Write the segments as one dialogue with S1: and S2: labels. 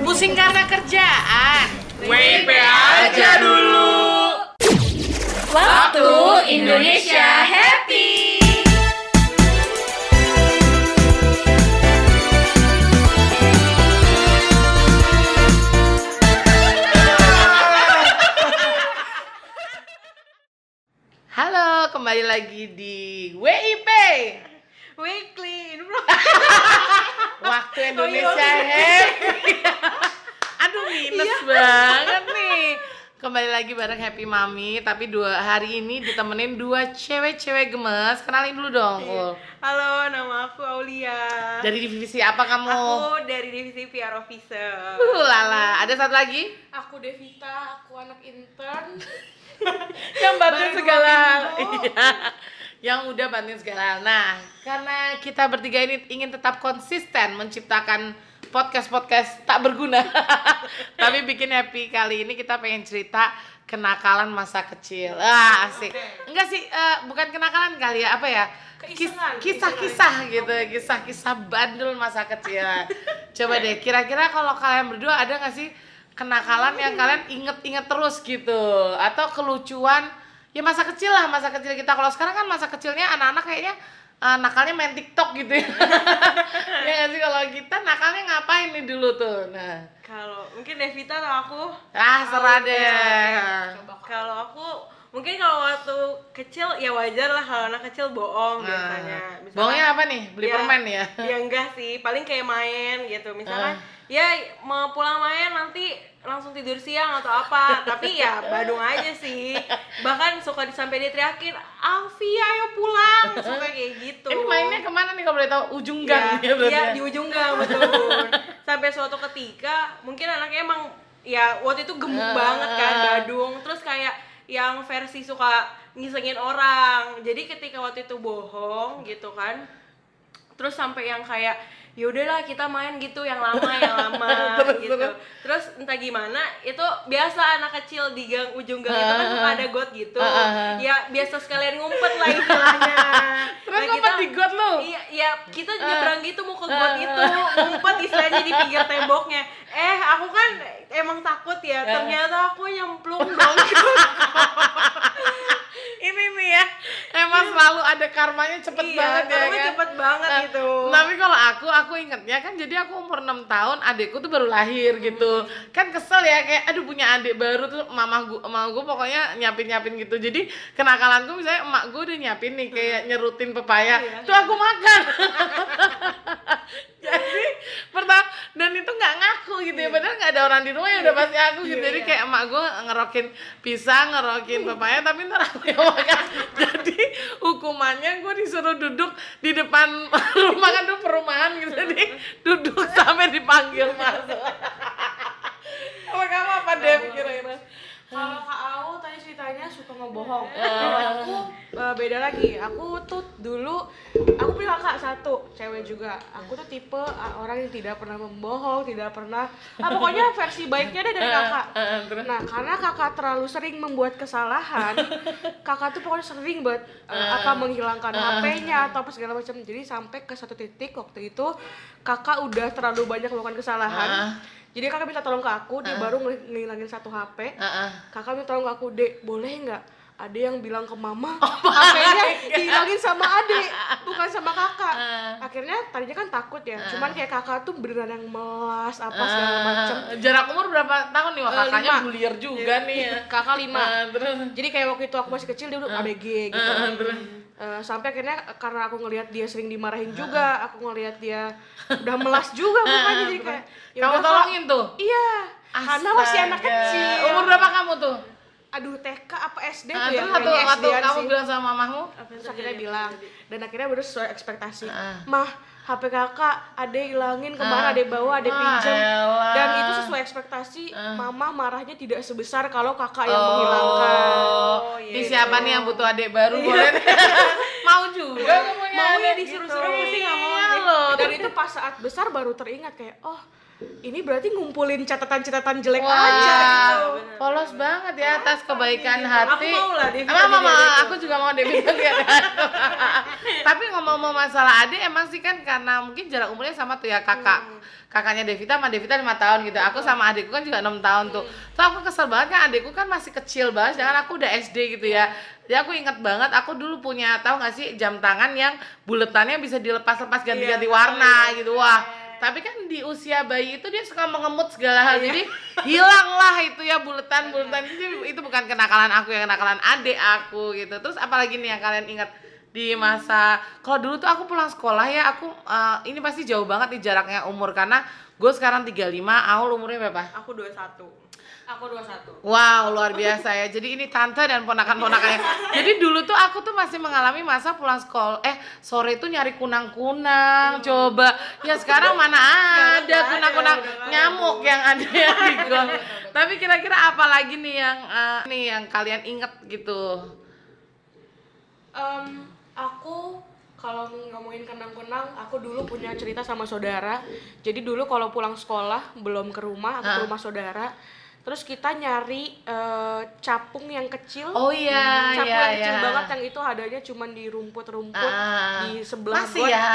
S1: Pusing karena kerjaan.
S2: WIP aja dulu.
S3: Waktu Indonesia Happy.
S1: Halo, kembali lagi di WIP.
S2: Weekly.
S1: Waktu Indonesia Happy. Aduh minus banget nih. Kembali lagi bareng Happy Mami, tapi dua hari ini ditemenin dua cewek-cewek gemes. Kenalin dulu dong. Ul.
S2: Halo, nama aku Aulia.
S1: Dari divisi apa kamu?
S2: Aku dari divisi PR Officer.
S1: Uh, lala. Ada satu lagi?
S4: Aku Devita, aku anak intern.
S1: yang
S4: dua
S1: segala. Iya. Yang udah bantuin segala. Nah, karena kita bertiga ini ingin tetap konsisten menciptakan podcast-podcast tak berguna. Tapi bikin happy kali ini kita pengen cerita kenakalan masa kecil. Ah, asik. Enggak sih, eh, bukan kenakalan kali ya, apa ya? Kisah-kisah gitu, kisah-kisah bandel masa kecil. Coba deh, kira-kira kalau kalian berdua ada nggak sih kenakalan yang kalian inget-inget terus gitu atau kelucuan ya masa kecil lah masa kecil kita. Kalau sekarang kan masa kecilnya anak-anak kayaknya eh, nakalnya main TikTok gitu ya. Ya sih? Kalau kita nakalnya ngapain nih dulu tuh? Nah.
S2: Kalau mungkin Devita atau aku?
S1: ah serah deh.
S2: Ya. Kalau aku mungkin kalau waktu kecil ya wajar lah kalau anak kecil bohong biasanya.
S1: Nah, bohongnya apa nih? Beli
S2: Ya,
S1: permen ya?
S2: Ya enggak sih, paling kayak main gitu. Misalnya
S1: Ah.
S2: ya mau pulang main nanti langsung tidur siang atau apa. Tapi ya Badung aja sih. Bahkan suka sampai diteriakin, "Alfi, ayo pulang." Suka kayak gitu.
S1: ini mainnya ke mana nih kalau boleh tahu ujung
S2: ya,
S1: gang ya, berarti
S2: iya,
S1: ya?
S2: di ujung gang betul. Sampai suatu ketika mungkin anaknya emang ya waktu itu gemuk
S1: Ah.
S2: banget kan Badung. Terus kayak yang versi suka ngisengin orang. Jadi ketika waktu itu bohong gitu kan. Terus sampai yang kayak ya udahlah kita main gitu yang lama yang lama
S1: Terus,
S2: gitu.
S1: terus.
S2: Terus entah gimana itu biasa anak kecil di gang ujung gang itu kan suka ada got gitu.
S1: Ah, ah, ah.
S2: Ya biasa sekalian ngumpet lah istilahnya.
S1: terus
S2: Nah,
S1: ngumpet di got lu
S2: Iya, iya, kita nyebrang gitu mau ke got itu, ngumpet istilahnya di pinggir temboknya. Eh, aku kan emang takut ya, ternyata aku nyemplung dong.
S1: emang selalu ada karmanya cepet
S2: iya,
S1: banget ya kan
S2: cepet banget
S1: Nah,
S2: gitu.
S1: Tapi kalau aku, aku ingetnya kan jadi aku umur 6 tahun, adikku tuh baru lahir gitu. Kan kesel ya kayak aduh punya adik baru tuh mama gua mama gua pokoknya nyapin-nyapin gitu. Jadi kenakalanku misalnya emak gua udah nyapin nih kayak nyerutin pepaya.
S2: Iya.
S1: Tuh aku makan. dan itu nggak ngaku gitu ya. Padahal nggak ada orang di rumah ya udah pasti aku gitu.
S2: Iya,
S1: jadi
S2: iya.
S1: kayak emak gue ngerokin pisang ngerokin pepaya tapi ntar aku yang makan. Jadi hukumannya gue disuruh duduk di depan rumah kan tuh perumahan gitu. Jadi duduk sampai dipanggil masuk. Kalau kamu apa Dev kira-kira?
S4: Kalau Ceritanya suka ngebohong.
S1: Eh.
S4: Kalau aku eh, beda lagi. Aku tuh dulu aku punya kakak satu, cewek juga. Aku tuh tipe ah, orang yang tidak pernah membohong, tidak pernah ah, pokoknya versi baiknya deh dari kakak.
S1: Eh?
S4: Nah, karena kakak terlalu sering membuat kesalahan, kakak tuh pokoknya sering banget eh, apa menghilangkan HP-nya atau apa segala macam. Jadi sampai ke satu titik waktu itu kakak udah terlalu banyak melakukan kesalahan. Jadi kakak minta tolong ke aku, dia baru ngil- ngilangin satu HP.
S1: Heeh.
S4: Kakak minta tolong ke aku, Dek, boleh nggak? Ada yang bilang ke mama, HP-nya dihilangin sama adik, bukan sama kakak. Akhirnya tadinya kan takut ya, cuman kayak kakak tuh beneran yang melas apa segala macem.
S1: Eh, jarak umur berapa tahun nih wah
S4: Eh,
S1: kakaknya
S4: lima.
S1: bulier juga nih ya
S4: Kakak lima.
S1: Eh, terus
S4: Jadi kayak waktu itu aku masih kecil dia udah ABG gitu.
S1: Eh, terus
S4: Eh, sampai akhirnya karena aku ngelihat dia sering dimarahin juga, aku ngelihat dia udah melas juga mukanya jadi kayak ya
S1: kamu
S4: Kak.
S1: tolongin tuh
S4: Iya. Karena masih anak
S1: Astaga.
S4: kecil.
S1: umur berapa kamu tuh
S4: Aduh TK apa SD
S1: Nah,
S4: tuh ya?
S1: waktu, waktu kamu
S4: sih.
S1: bilang sama mamahmu
S4: Terus akhirnya bilang dan akhirnya bener sesuai ekspektasi.
S1: Ah.
S4: Mah, HP kakak ade hilangin kemarin
S1: Ah.
S4: ade bawa ade
S1: Ah,
S4: pinjam dan itu sesuai ekspektasi mama marahnya tidak sebesar kalau kakak yang
S1: Oh,
S4: menghilangkan
S2: Oh, iya.
S1: siapa nih yang butuh adik baru boleh nih? mau juga
S4: Mau ya disuruh-suruh
S1: gitu.
S4: sih nggak mau
S1: Iya loh
S4: dan itu pas saat besar baru teringat kayak oh ini berarti ngumpulin catatan-catatan jelek
S1: Wah,
S4: aja gitu.
S1: polos banget ya atas kebaikan hati.
S2: Aku mau lah Devita
S1: Emang mama,
S2: adikku.
S1: aku juga mau jadi adikku. Tapi ngomong-ngomong masalah adik, emang sih kan karena mungkin jarak umurnya sama tuh ya kakak.
S2: Hmm.
S1: Kakaknya Devita sama Devita lima tahun gitu. Aku sama adikku kan juga enam tahun tuh.
S2: Hmm.
S1: Tuh aku kesel banget kan adikku kan masih kecil banget, jangan aku udah SD gitu ya. Jadi aku inget banget, aku dulu punya tahu nggak sih jam tangan yang buletannya bisa dilepas-lepas ganti-ganti
S2: Iya,
S1: warna gitu. Wah, tapi kan di usia bayi itu dia suka mengemut segala
S2: Iya.
S1: hal jadi hilanglah itu ya buletan buletan itu itu bukan kenakalan aku ya kenakalan adik aku gitu. Terus apalagi nih yang kalian ingat di masa kalau dulu tuh aku pulang sekolah ya aku eh, ini pasti jauh banget nih jaraknya umur karena gue sekarang 35 Aul umurnya berapa?
S2: Aku 21.
S4: Aku 21.
S1: Wow, luar biasa ya. Jadi ini tante dan ponakan-ponakannya. Jadi dulu tuh aku tuh masih mengalami masa pulang sekolah, eh sore itu nyari kunang-kunang, coba. Ya sekarang mana ada kunang-kunang nyamuk yang ada yang di gong. Tapi kira-kira apa lagi nih yang eh, nih yang kalian inget gitu?
S4: Em, aku kalau ngomongin kenang-kenang, aku dulu punya cerita sama saudara. Jadi dulu kalau pulang sekolah belum ke rumah, aku ke
S1: Ah.
S4: rumah saudara. Terus kita nyari eh, capung yang kecil.
S1: Oh iya,
S4: capung
S1: iya,
S4: yang kecil
S1: iya.
S4: banget yang itu adanya cuman di rumput-rumput
S1: Ah,
S4: di sebelah
S1: masih
S4: got.
S1: ya.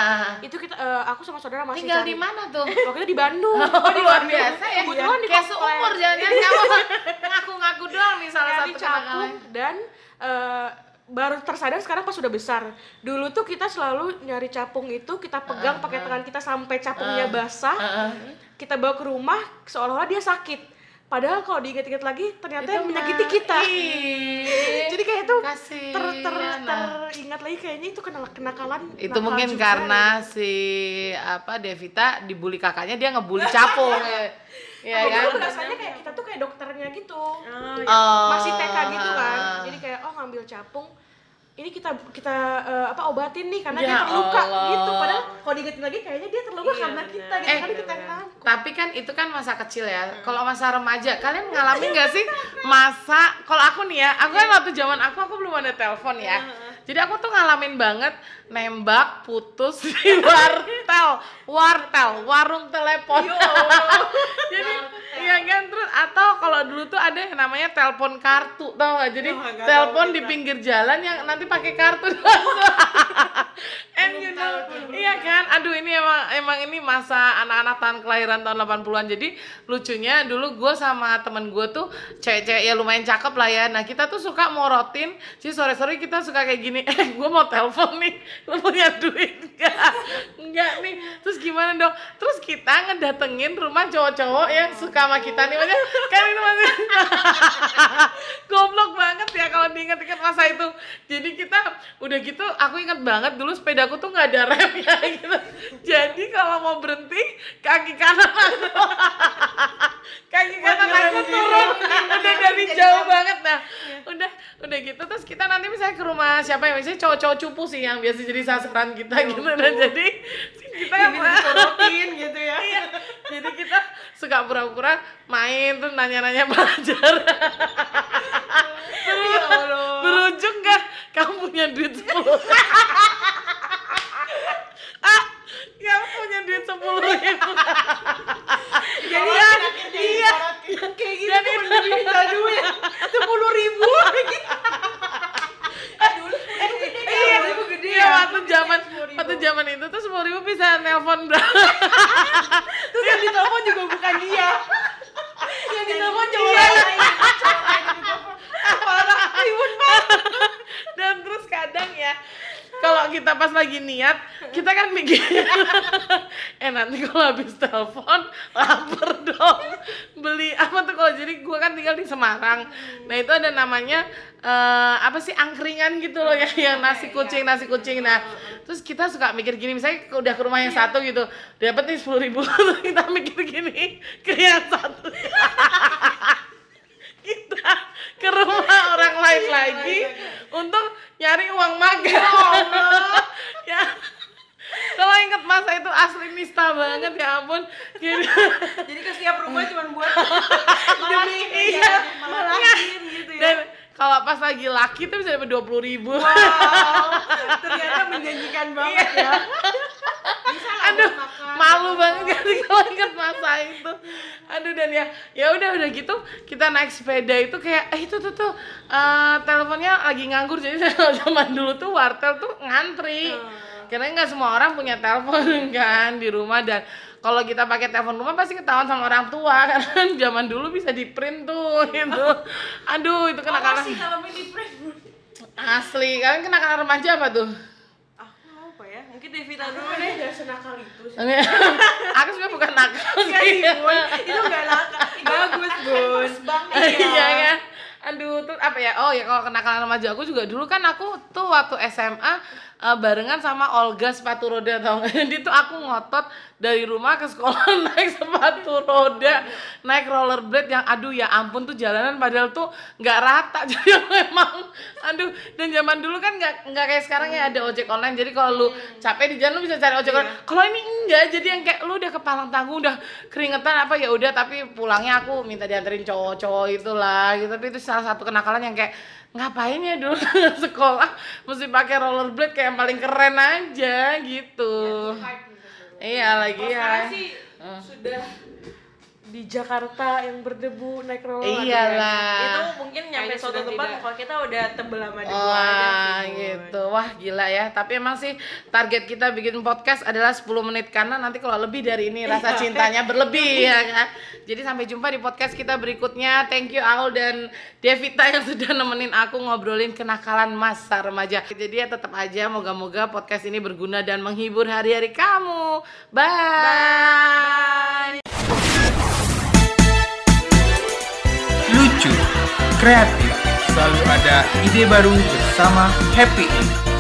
S4: Itu kita eh, aku sama saudara masih
S1: Tinggal
S4: cari.
S1: di mana tuh?
S4: Waktu itu di Bandung.
S1: Oh, luar biasa ya.
S4: Kebetulan di
S1: Kayak seumur jangan-jangan ngaku-ngaku doang nih salah
S4: nyari
S1: satu
S4: capung dan eh, baru tersadar sekarang pas sudah besar. Dulu tuh kita selalu nyari capung itu kita pegang pakai tangan kita sampai capungnya basah.
S1: Heeh.
S4: Kita bawa ke rumah seolah-olah dia sakit. Padahal kalau diingat-ingat lagi ternyata yang
S1: Itu
S4: menyakiti
S1: mah-
S4: kita. Jadi kayak itu
S1: kasihan.
S4: ter, ter, teringat lagi kayaknya itu kenal kenakalan.
S1: itu
S4: nakal
S1: mungkin
S4: juga
S1: karena si apa Devita dibully kakaknya dia ngebully capung ya
S4: Kalau
S1: kan
S4: dulu rasanya kayak kita tuh kayak dokternya gitu.
S2: Oh, iya.
S1: Oh,
S4: Masih TK gitu kan.
S1: ah.
S4: Jadi kayak oh ngambil capung ini kita kita eh, apa obatin nih karena
S1: Ya
S4: dia terluka.
S1: Allah.
S4: gitu. Padahal kalau diingetin lagi kayaknya dia terluka
S2: Iya,
S4: karena
S2: bener.
S4: kita gitu.
S1: Eh,
S4: Karena kita
S1: tapi kan itu kan masa kecil ya. Kalau masa remaja kalian ngalamin gak sih? Masa kalau aku nih ya aku kan waktu zaman aku aku belum ada telepon ya. Jadi aku tuh ngalamin banget nembak putus di wartel. Wartel warung telepon. Jadi iya kan terus atau kalau dulu tuh ada yang namanya telepon kartu tau gak jadi
S2: tahu
S1: telepon di pinggir jalan yang nanti pakai kartu and you know iya kan? Aduh ini emang emang ini masa anak-anak tahun kelahiran tahun 80-an jadi lucunya dulu gue sama temen gue tuh cewek-cewek ya lumayan cakep lah ya. Nah kita tuh suka morotin. Jadi sore-sore kita suka kayak gini. Eh gue mau telepon nih. Lu punya duit enggak enggak nih. Terus gimana dong? Terus kita ngedatengin rumah cowok-cowok yang suka sama kita nih. Maksudnya kan itu maksudnya goblok banget ya kalau diinget-inget masa itu. Jadi kita udah gitu aku inget banget dulu sepedaku tuh nggak ada rem ya gitu. Jadi kalau mau berhenti kaki kanan aku. Kaki kanan aku turun. Udah dari jauh banget. Nah udah udah gitu. Terus kita nanti misalnya ke rumah siapa yang misalnya cowok-cowok cupu sih yang biasa jadi sasaran kita gitu. dan jadi kita
S2: Disorotin gitu ya.
S1: Iya. Jadi kita suka pura-pura main terus nanya-nanya belajar. Terus
S2: Ya
S1: berujung gak kamu punya duit 10 ah, kamu punya duit 10 ribu
S2: Jadi
S1: Iya,
S2: iya.
S1: iya.
S2: Kayak gitu
S1: Jadi
S2: bener minta duit. Sepuluh ribu.
S1: Iya,
S2: ribu gede
S1: iya,
S2: ya.
S1: waktu zaman waktu zaman itu tuh sepuluh ribu bisa nelpon berapa?
S2: Terus yang ditelepon juga bukan dia. Yang ditelepon cowok
S1: Iya.
S2: lain. Parah, ribut banget.
S1: Dan terus kadang ya kalau kita pas lagi niat, kita kan mikir eh nanti kalau habis telepon lapar dong beli. Apa tuh kalau jadi gua kan tinggal di Semarang. Nah itu ada namanya eh, apa sih angkringan gitu loh ya yang nasi kucing nasi kucing. Nah terus kita suka mikir gini misalnya udah ke rumah yang satu gitu dapat nih sepuluh ribu kita mikir gini ke yang satu. Kita ke rumah orang lain lagi untuk nyari uang makan. ya. Kalau inget masa itu asli nista banget ya ampun. Jadi,
S2: Jadi ke setiap rumah cuma buat
S1: demi iya.
S2: malahin gitu ya.
S1: Dan kalau pas lagi laki tuh bisa dapat dua puluh ribu.
S2: Wow, ternyata menjanjikan banget ya. Bisa lah
S1: Aduh. Malu banget kan kalau inget masa itu. Aduh dan ya ya udah udah gitu kita naik sepeda itu kayak eh itu tuh tuh eh, teleponnya lagi nganggur. Jadi zaman dulu tuh wartel tuh ngantri. Karena nggak semua orang punya telepon kan di rumah dan kalau kita pakai telepon rumah pasti ketahuan sama orang tua. Karena kan zaman dulu bisa di print tuh gitu. Aduh itu kenakalan.
S2: sih kalau mini print
S1: asli kalian kenakalan remaja apa tuh
S2: mungkin Devita dulu deh.
S4: Gak senakal itu sih.
S1: Aku sebenarnya bukan nakal sih.
S2: Itu nggak nakal. Bagus bun.
S1: iya kan? Aduh tuh apa ya? Oh ya kalau kenakalan remaja aku juga dulu kan aku tuh waktu SMA eh, barengan sama Olga sepatu roda tau nggak? Jadi tuh aku ngotot dari rumah ke sekolah naik sepatu roda naik rollerblade yang aduh ya ampun tuh jalanan padahal tuh nggak rata. Jadi memang aduh dan zaman dulu kan nggak nggak kayak sekarang ya ada ojek online. Jadi kalau lu capek di jalan lu bisa cari ojek online. Kalau ini enggak jadi yang kayak lu udah kepalang tanggung udah keringetan apa ya udah tapi pulangnya aku minta dianterin cowok-cowok itulah gitu. Tapi itu salah satu kenakalan yang kayak ngapain ya dulu sekolah mesti pakai rollerblade kayak yang paling keren aja gitu iya lagi ya.
S4: sih sudah di Jakarta yang berdebu naik roller yang-
S1: iyalah
S2: itu mungkin nyampe
S4: Kayaknya
S2: suatu tempat kalau kita udah tebel sama debu aja
S1: Wah
S2: sih
S1: gitu, wah gila ya. Tapi emang sih target kita bikin podcast adalah 10 menit karena nanti kalau lebih dari ini rasa cintanya berlebih ya kan. Jadi sampai jumpa di podcast kita berikutnya. Thank you Aul dan Devita yang sudah nemenin aku ngobrolin kenakalan masa remaja. Jadi ya tetap aja moga-moga podcast ini berguna dan menghibur hari-hari kamu. Bye.
S5: Lucu, kreatif, selalu ada ide baru bersama Happy Ink.